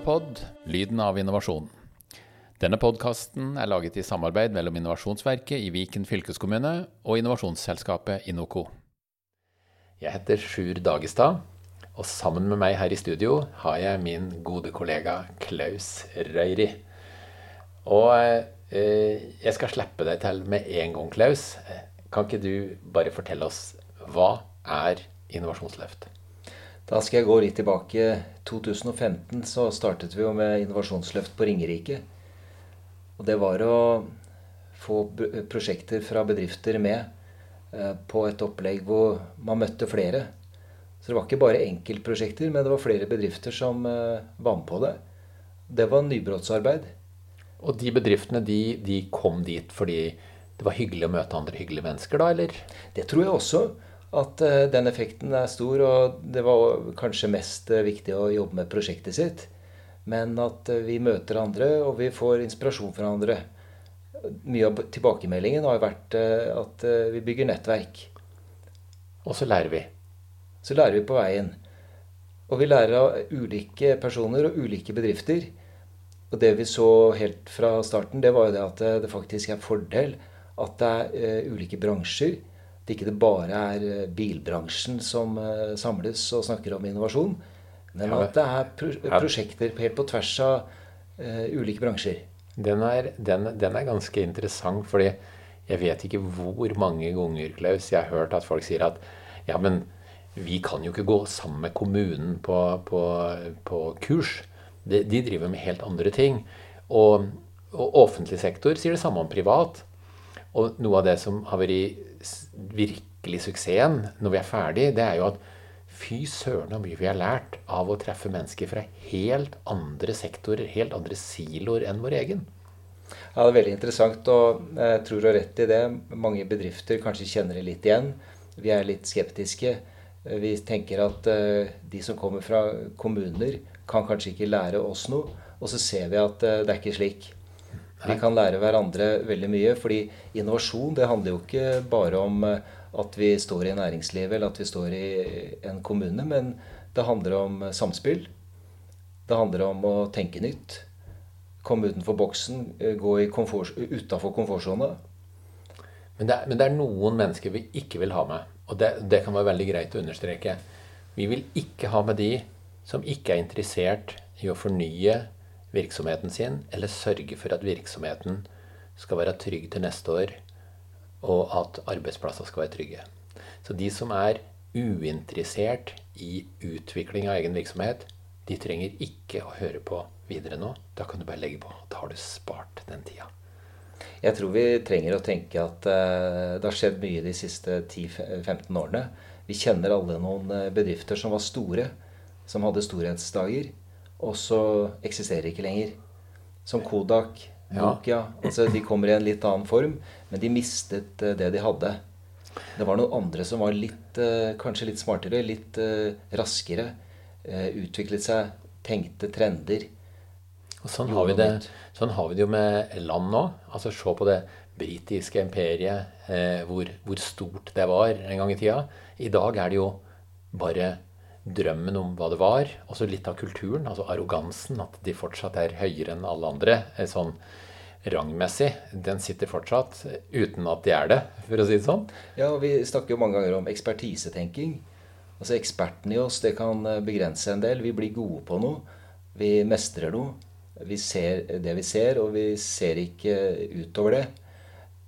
Innopod lyden av innovasjon. Denne podkasten er laget i samarbeid mellom Innovasjonsverket i Viken fylkeskommune og innovasjonsselskapet Inoco. Jeg heter Sjur Dagestad, og sammen med meg her i studio har jeg min gode kollega Klaus Røyri. Og eh, jeg skal slippe deg til med en gang, Klaus. Kan ikke du bare fortelle oss hva er Innovasjonsløft? Da skal jeg gå litt tilbake. 2015 så startet vi jo med innovasjonsløft på Ringerike. Og det var å få prosjekter fra bedrifter med eh, på et opplegg hvor man møtte flere. Så det var ikke bare enkeltprosjekter, men det var flere bedrifter som eh, var med på det. Det var nybrottsarbeid. Og de bedriftene de, de kom dit fordi det var hyggelig å møte andre hyggelige mennesker, da, eller? Det tror jeg også at uh, den effekten er stor. Og det var kanskje mest uh, viktig å jobbe med prosjektet sitt. Men at uh, vi møter andre, og vi får inspirasjon fra andre. Mye av tilbakemeldingen har vært at vi bygger nettverk. Og så lærer vi. Så lærer vi på veien. Og vi lærer av ulike personer og ulike bedrifter. Og det vi så helt fra starten, det var jo det at det faktisk er fordel at det er ulike bransjer det ikke det bare er eh, bilbransjen som uh, samles og snakker om innovasjon, men at det er pro prosjekter helt på tvers av uh, ulike bransjer. Den er, den, den er, ganske interessant, fordi jeg vet ikke hvor mange ganger Klaus, jeg har hørt at folk sier at ja, men vi kan jo ikke gå sammen med kommunen på, på, på kurs. De, de, driver med helt andre ting. Og, og offentlig sektor sier det samme om privat. Og noe av det som har vært virkelig suksessen når vi er ferdig, det er jo at fy søren så mye vi har lært av å treffe mennesker fra helt andre sektorer, helt andre siloer enn vår egen. Ja, Det er veldig interessant, og jeg tror du har rett i det. Mange bedrifter kanskje kjenner det litt igjen. Vi er litt skeptiske. Vi tenker at eh, de som kommer fra kommuner, kan kanskje ikke lære oss noe. Og så ser vi at eh, det er ikke slik. Vi kan lære hverandre veldig mye. fordi innovasjon det handler jo ikke bare om eh, at vi står i næringslivet eller at vi står i en kommune, men det handler om eh, samspill. Det handler om å tenke nytt. Komme utenfor boksen, eh, gå komfort, utafor komfortsona. Men, men, det er noen mennesker vi ikke vil ha med. Og det, det kan være veldig greit å understreke. Vi vil ikke ha med de som ikke er interessert i å fornye virksomheten sin, eller sørge for at virksomheten skal være trygg til neste år, og at arbeidsplasser skal være trygge. Så de som er uinteressert i utvikling av egen virksomhet, de trenger ikke å høre på videre nå. Da kan du bare legge på. Da har du spart den tida. Jeg tror vi trenger å tenke at uh, det har skjedd mye de siste 10-15 årene. Vi kjenner alle noen eh, bedrifter som var store, som hadde storhetsdager og så eksisterer ikke lenger. Som Kodak, Nokia. Ja. Altså, de kommer i en litt annen form, men de mistet uh, det de hadde. Det var noen andre som var litt, uh, kanskje litt smartere, litt uh, raskere. utviklet seg, tenkte trender. Og sånn har, det, sånn har, vi det, jo med land nå. Altså Se på det britiske imperiet, hvor, hvor stort det var en gang i tida. I dag er det jo bare drømmen om hva det var. Også litt av kulturen, altså arrogansen. At de fortsatt er høyere enn alle andre. Eh, sånn rangmessig. Den sitter fortsatt uten at de er det, for å si det sånn. Ja, vi snakker jo mange ganger om ekspertisetenking. Altså Eksperten i oss det kan eh, begrense en del. Vi blir gode på noe. Vi mestrer noe. Vi ser det vi ser, og vi ser ikke utover det.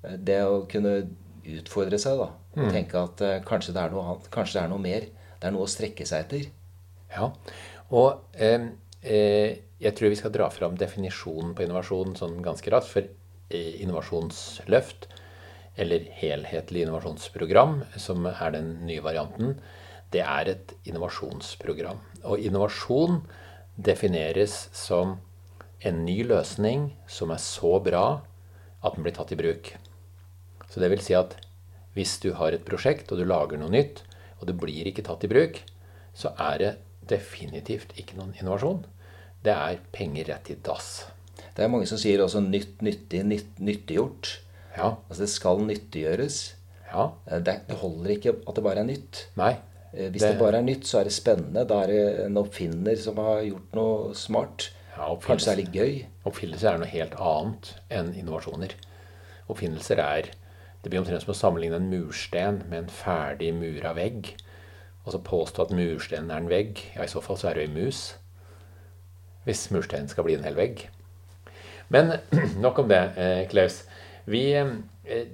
Eh, det å kunne utfordre seg da, og mm. tenke at kanskje det, er noe, kanskje det er noe mer det er noe å strekke seg etter. Ja, og eh, jeg tror vi skal dra fram definisjonen på innovasjon sånn ganske raskt. For eh, innovasjonsløft, eller helhetlig innovasjonsprogram, som er den nye varianten, det er et innovasjonsprogram. Og innovasjon defineres som en ny løsning som er så bra at den blir tatt i bruk. Så det vil si at hvis du har et prosjekt og du lager noe nytt, og det blir ikke tatt i bruk, så er det definitivt ikke noen innovasjon. Det er penger rett i dass. Det er mange som sier også nytt, nyttig, nytt, nyttiggjort. Ja. Altså det skal nyttiggjøres. Ja. Det, det, holder ikke at det bare er nytt. Nei. Eh, hvis det, det, bare er nytt, så er det spennende. Da er det en oppfinner som har gjort noe smart. Ja, Kanskje det er litt gøy. Oppfinnelser er noe helt annet enn innovasjoner. Oppfinnelser er Det blir omtrent som å sammenligne en mursten med en ferdig mura vegg. Og så påstå at murstenen er en vegg. Ja, i så fall så er det ei mus. Hvis mursteinen skal bli en hel vegg. Men nok om det, eh, Klaus. Vi, eh,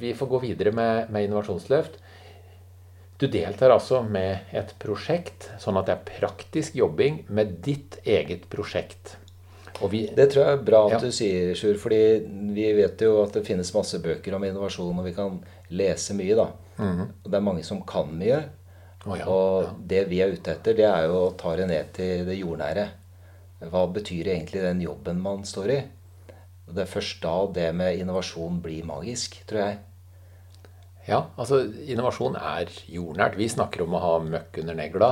vi får gå videre med, med innovasjonsløft. Du deltar altså med et prosjekt, sånn at det er praktisk jobbing med ditt eget prosjekt. Vi, det tror jeg er bra at ja. du sier, Sjur. fordi vi vet jo at det finnes masse bøker om innovasjon, og vi kan lese mye. da. Mm -hmm. Og det er mange som kan mye. Oh, ja, og ja. det vi er ute etter, det er jo å ta det ned til det jordnære. Hva betyr egentlig den jobben man står i? Og Det er først da det med innovasjon blir magisk, tror jeg. Ja, altså innovasjon er jordnært. Vi snakker om å ha møkk under negla.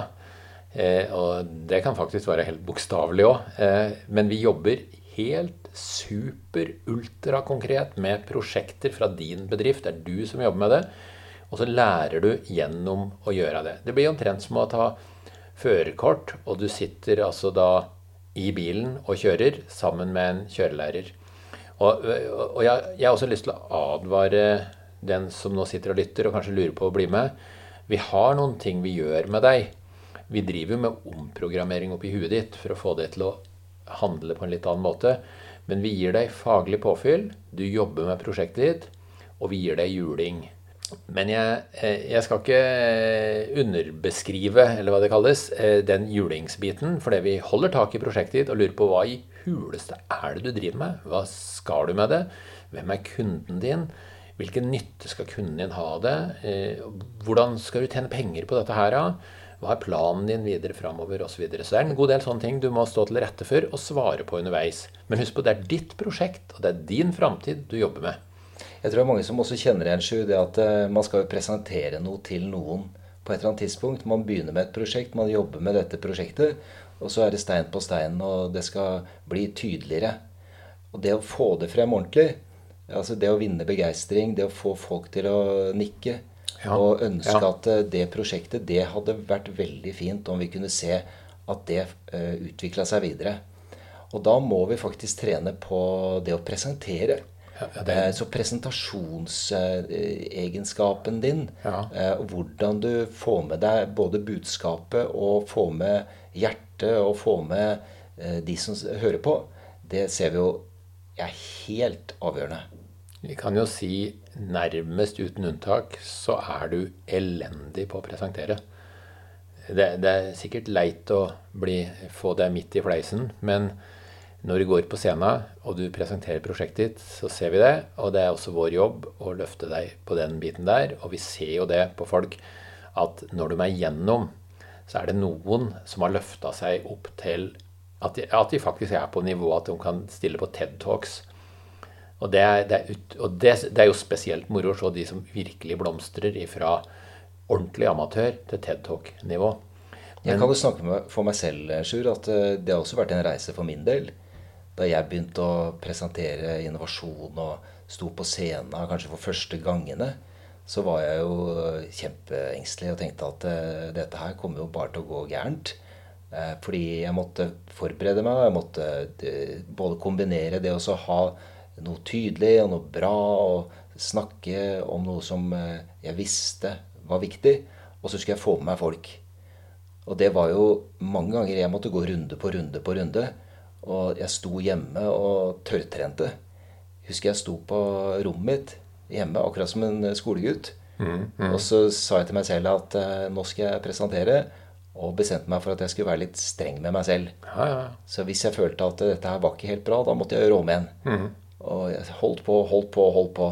Eh, og det kan faktisk være helt bokstavelig òg. Eh, men vi jobber helt super ultrakonkret med prosjekter fra din bedrift. Det er du som jobber med det. Og så lærer du gjennom å gjøre det. Det blir omtrent som å ta førerkort, og du sitter altså da i bilen og kjører sammen med en kjørelærer. Og, og jeg, jeg har også lyst til å advare den som nå sitter og lytter og kanskje lurer på å bli med. Vi har noen ting vi gjør med deg. Vi driver jo med omprogrammering oppi huet ditt for å få det til å handle på en litt annen måte. Men vi gir deg faglig påfyll, du jobber med prosjektet ditt, og vi gir deg juling. Men jeg, eh, jeg, skal ikke underbeskrive, eller hva det kalles, eh, den julingsbiten. Fordi vi holder tak i prosjektet ditt og lurer på hva i huleste er det du driver med? Hva skal du med det? Hvem er kunden din? Hvilken nytte skal kunden din ha av det? Eh, hvordan skal du tjene penger på dette her? Hva er planen din videre framover osv. Så, så det er en god del sånne ting du må stå til rette for og svare på underveis. Men husk på det er ditt prosjekt, og det er din framtid du jobber med. Jeg tror det er mange som også kjenner igjen Sju, det at eh, man skal jo presentere noe til noen på et eller annet tidspunkt. Man begynner med et prosjekt, man jobber med dette prosjektet, og så er det stein på stein, og det skal bli tydeligere. Og det å få det frem ordentlig, Altså det å vinne begeistring, det å få folk til å nikke ja, og ønske ja. at eh, det prosjektet Det hadde vært veldig fint om vi kunne se at det uh, eh, utvikla seg videre. Og da må vi faktisk trene på det å presentere. Ja, det... uh, så presentasjonsegenskapen din, din, hvordan du får med deg både budskapet og får med hjertet og får med de som hører på, det ser vi jo er helt avgjørende. Vi kan jo si nærmest uten unntak så er du elendig på å presentere. Det, det er sikkert leit å bli, få deg midt i fleisen, men når du går på scenen og du presenterer prosjektet ditt, så ser vi det. Og det er også vår jobb å løfte deg på den biten der. Og vi ser jo det på folk at når de er gjennom, så er det noen som har løfta seg opp til at de, at de, faktisk er på nivå at de kan stille på TED Talks. Og, det er, det, er, og det, det, er, jo spesielt moro å se de som virkelig blomstrer fra ordentlig amatør til TED Talk-nivå. Jeg kan jo snakke for meg selv, Sjur, at eh, det har også vært en reise for min del. Da jeg begynte å presentere innovasjon og sto på scenen kanskje for første gangene, så var jeg jo kjempeengstelig og tenkte at dette her kommer jo bare til å gå gærent. Fordi jeg måtte forberede meg. og Jeg måtte både kombinere det å ha noe tydelig og noe bra, og snakke om noe som eh, jeg visste var viktig. Og så skulle jeg få med meg folk. Og det var jo mange ganger jeg måtte gå runde på runde på runde. Og jeg sto hjemme og tørrtrente. Husker jeg sto på rommet mitt hjemme, akkurat som en skolegutt. Mm, mm. Og så sa jeg til meg selv at uh, nå skal jeg presentere. Og bestemte meg for at jeg skulle være litt streng med meg selv. Ja, ja. Så hvis jeg følte at dette her var ikke helt bra, da måtte jeg gjøre om igjen. Mm. Og jeg holdt på, holdt på, holdt på.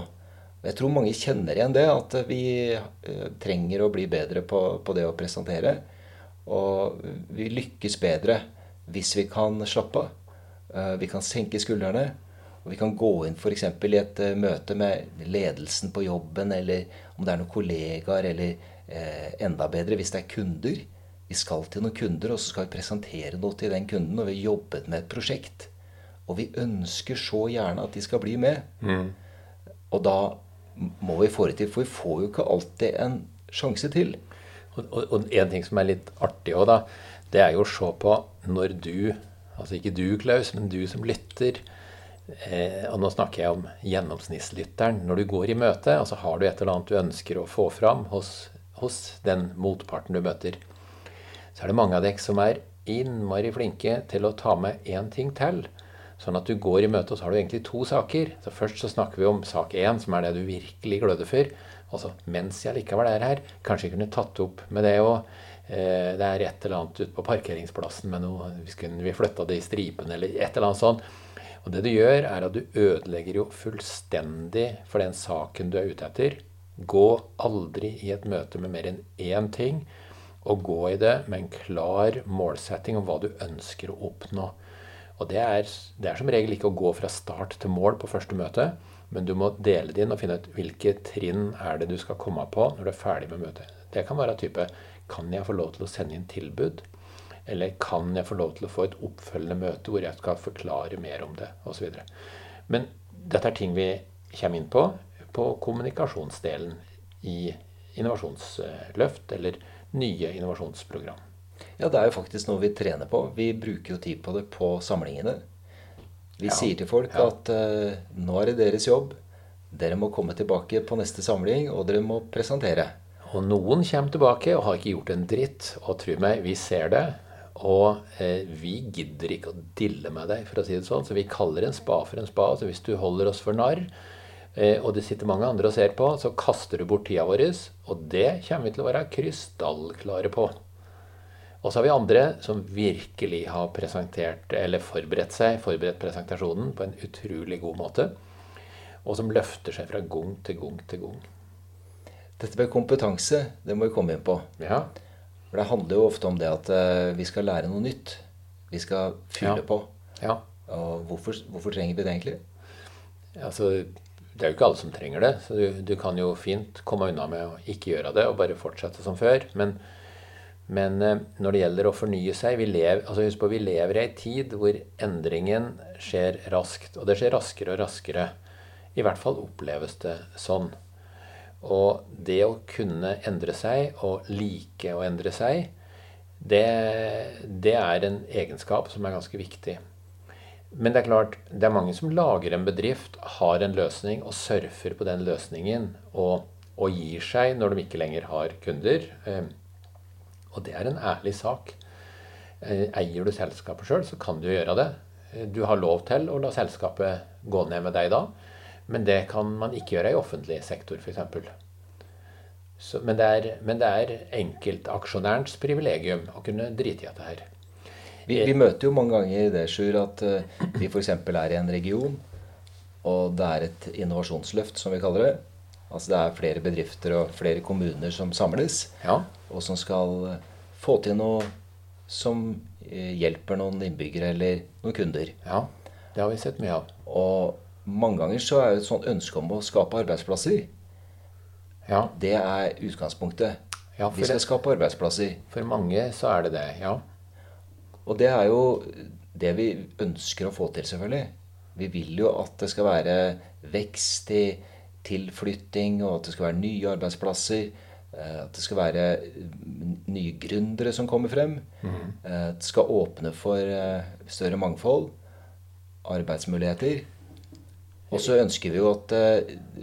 Jeg tror mange kjenner igjen det, at vi eh, trenger å bli bedre på, på det å presentere. Og vi lykkes bedre hvis vi kan slappe av. Eh, vi kan senke skuldrene. Og vi kan gå inn f.eks. i et eh, møte med ledelsen på jobben, eller om det er noen kollegaer, eller eh, enda bedre hvis det er kunder. Vi skal til noen kunder, og så skal vi presentere noe til den kunden. Og vi har jobbet med et prosjekt. Og vi ønsker så gjerne at de skal bli med. Mm. Og da må vi få det til, for vi får jo ikke alltid en sjanse til. Og, og, og en ting som er litt artig òg, da, det er jo å se på når du Altså ikke du, Klaus, men du som lytter. Eh, og nå snakker jeg om gjennomsnittslytteren. Når du går i møte, altså har du et eller annet du ønsker å få fram hos, hos den motparten du møter, så er det mange av dere som er innmari flinke til å ta med én ting til. Sånn at du går i møte, og så har du egentlig to saker. Så Først så snakker vi om sak én, som er det du virkelig gløder for. Altså mens jeg likevel er her, kanskje jeg kunne tatt opp med det òg. Eh, det er et eller annet ute på parkeringsplassen med noe Vi, vi flytta det i stripen, eller et eller annet sånt. Og det du gjør, er at du ødelegger jo fullstendig for den saken du er ute etter. Gå aldri i et møte med mer enn én ting og gå i det med en klar målsetting om hva du ønsker å oppnå. Og det er, det er, som regel ikke å gå fra start til mål på første møte, men du må dele det inn og finne ut hvilke trinn er det du skal komme på når du er ferdig med møtet. Det kan være type Kan jeg få lov til å sende inn tilbud? Eller kan jeg få lov til å få et oppfølgende møte hvor jeg skal forklare mer om det? Osv. Men dette er ting vi kommer inn på på kommunikasjonsdelen i innovasjonsløft eller nye innovasjonsprogram. Ja, det er jo faktisk noe vi trener på. Vi bruker jo tid på det på samlingene. Vi ja, sier til folk ja. at uh, nå er det deres jobb. Dere må komme tilbake på neste samling, og dere må presentere. Og noen kommer tilbake og har ikke gjort en dritt. Og tro meg, vi ser det. Og eh, vi gidder ikke å dille med deg, for å si det sånn. Så vi kaller en spa for en spa. Så hvis du holder oss for narr, Eh, og det sitter mange andre og ser på, så kaster du bort tida vår. Og det kommer vi til å være krystallklare på. Og så har vi andre som virkelig har presentert, eller forberedt seg, forberedt presentasjonen på en utrolig god måte. Og som løfter seg fra gong til gong til gong. Dette med kompetanse, det må vi komme inn på. Ja. For det handler jo ofte om det at eh, vi skal lære noe nytt. Vi skal fylle ja. på. Ja. Og hvorfor, hvorfor trenger vi det egentlig? Altså, det er jo ikke alle som trenger det. Så du, du, kan jo fint komme unna med å ikke gjøre det og bare fortsette som før. Men, men eh, når det gjelder å fornye seg vi lever, altså Husk på vi lever i ei tid hvor endringen skjer raskt. Og det skjer raskere og raskere. I hvert fall oppleves det sånn. Og det å kunne endre seg og like å endre seg, det, det er en egenskap som er ganske viktig. Men det er klart, det er mange som lager en bedrift, har en løsning og surfer på den løsningen. Og, og gir seg når de ikke lenger har kunder. Eh, og det er en ærlig sak. Eh, eier du selskapet sjøl, så kan du gjøre det. Eh, du har lov til å la selskapet gå ned med deg da. Men det kan man ikke gjøre i offentlig sektor, f.eks. Men, det er, men det er enkeltaksjonærens privilegium å kunne drite i dette her. Vi, vi, møter jo mange ganger det, Sjur, at uh, vi f.eks. er i en region, og det er et innovasjonsløft, som vi kaller det. Altså det er flere bedrifter og flere kommuner som samles, ja. og som skal få til noe som uh, hjelper noen innbyggere eller noen kunder. Ja, det har vi sett mye av. Og mange ganger så er det et sånt ønske om å skape arbeidsplasser. Ja. Det er utgangspunktet. Ja, vi skal skape arbeidsplasser. For mange så er det det, ja. Og det er jo det vi ønsker å få til, selvfølgelig. Vi vil jo at det skal være vekst i tilflytting, og at det skal være nye arbeidsplasser. Eh, at det skal være nye gründere som kommer frem. Mm. Det skal åpne for eh, større mangfold. Arbeidsmuligheter. Og så ønsker vi jo at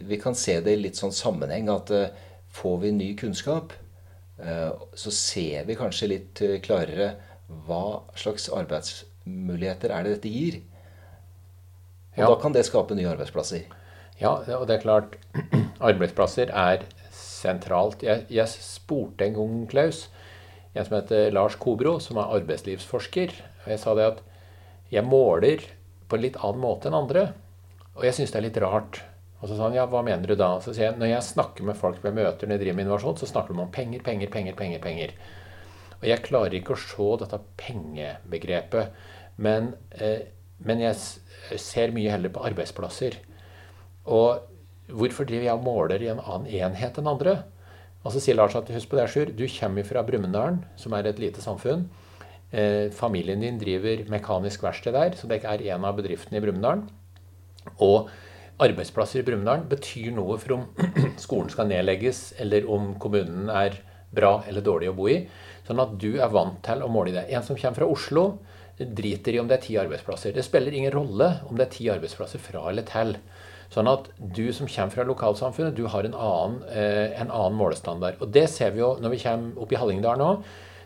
vi kan se det i litt sånn sammenheng. At får vi ny kunnskap, så ser vi kanskje litt klarere hva slags arbeidsmuligheter er det dette gir? Og ja. da kan det skape nye arbeidsplasser. Ja, og det er klart Arbeidsplasser er sentralt. Jeg, jeg spurte en gang, Klaus, en som heter Lars Kobro, som er arbeidslivsforsker. og Jeg sa det at jeg måler på en litt annen måte enn andre. Og jeg syns det er litt rart. Og så sa han ja, hva mener du da? Så sier jeg når jeg snakker med folk ved møter når jeg driver med innovasjon, så snakker de om penger, penger, penger, penger. penger. Og jeg klarer ikke å se dette pengebegrepet. Men, eh, men jeg ser mye heller på arbeidsplasser. Og hvorfor driver jeg og måler i en annen enhet enn andre? Og så sier Lars at husk på det, Sjur, du kommer fra Brumunddal, som er et lite samfunn. Eh, familien din driver mekanisk verksted der, så det er en av bedriftene i Brumunddal. Og arbeidsplasser i Brumunddal betyr noe for om skolen skal nedlegges, eller om kommunen er bra eller dårlig å bo i. Sånn at du er vant til å måle det. En som kommer fra Oslo, driter i om det er ti arbeidsplasser. Det spiller ingen rolle om det er ti arbeidsplasser fra eller til. Sånn at du som kommer fra lokalsamfunnet, du har en annen, eh, en annen målestandard. Og det ser vi jo når vi kommer opp i Hallingdal nå.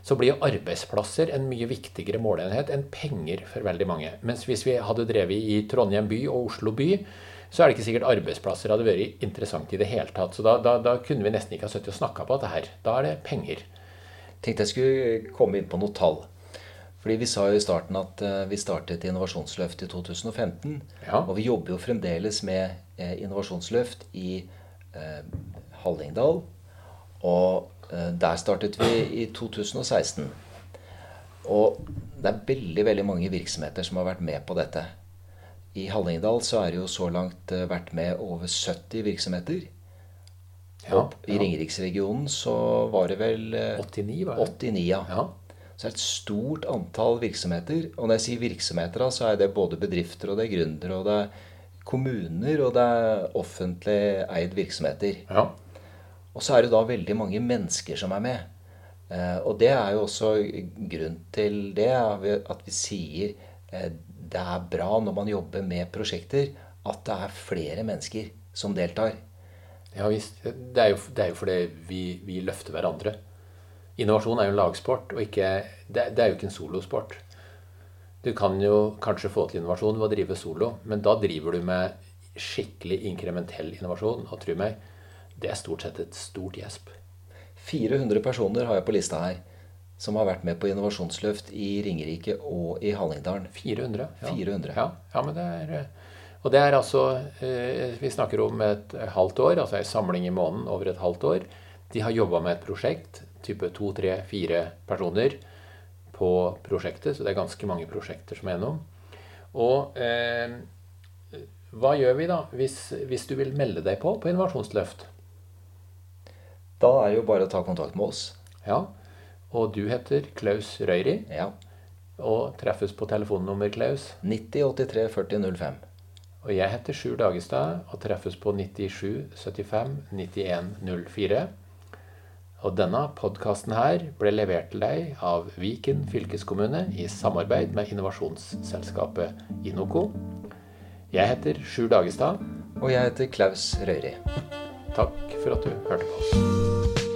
Så blir jo arbeidsplasser en mye viktigere måleenhet enn penger for veldig mange. Mens hvis vi hadde drevet i Trondheim by og Oslo by, så er det ikke sikkert arbeidsplasser hadde vært interessant i det hele tatt. Så da, da, da kunne vi nesten ikke ha sittet og snakka på dette her. Da er det penger. Tenkte jeg skulle komme inn på noen tall. Fordi Vi sa jo i starten at uh, vi startet Innovasjonsløft i 2015. Ja. Og vi jobber jo fremdeles med uh, innovasjonsløft i eh, Hallingdal. Og der startet vi i 2016. Og det er veldig veldig mange virksomheter som har vært med på dette. I Hallingdal så er det jo så langt vært med over 70 virksomheter. Ja, og i Ringeriksregionen så var det vel 89, var det? 89 ja. ja. Så er det et stort antall virksomheter. Og når jeg sier virksomheter, så er det både bedrifter, og det er gründere, og det er kommuner, og det er offentlig eid virksomheter. Ja. Og så er det da veldig mange mennesker som er med. Eh, og det er jo også grunn til det, at vi sier eh, det er bra når man jobber med prosjekter, at det er flere mennesker som deltar. Ja visst. Det er jo, det er jo fordi vi, vi løfter hverandre. Innovasjon er jo en lagsport, og ikke, det, det, er jo ikke en solosport. Du kan jo kanskje få til innovasjon ved å drive solo, men da driver du med skikkelig inkrementell innovasjon. Og tro meg, det er stort sett et stort gjesp. 400 personer har jeg på lista her som har vært med på innovasjonsløft i Ringerike og i Hallingdalen. 400? Ja. 400. Ja, ja, men det er... Og det er altså eh, Vi snakker om et halvt år, altså ei samling i måneden over et halvt år. De har jobba med et prosjekt type to, tre, fire personer på prosjektet. Så det er ganske mange prosjekter som er gjennom. Og eh, hva gjør vi da hvis, hvis, du vil melde deg på på Innovasjonsløft? Da er det jo bare å ta kontakt med oss. Ja, Og du heter Klaus Røyri. Ja. Og treffes på telefonnummer, Klaus? 90 83 40 05. Og jeg heter Sjur Dagestad og treffes på 97 75 91 04. Og denne podkasten her ble levert til deg av Viken fylkeskommune i samarbeid med innovasjonsselskapet Inoco. Jeg heter Sjur Dagestad. Og jeg heter Klaus Røyri. Takk for at du hørte på oss.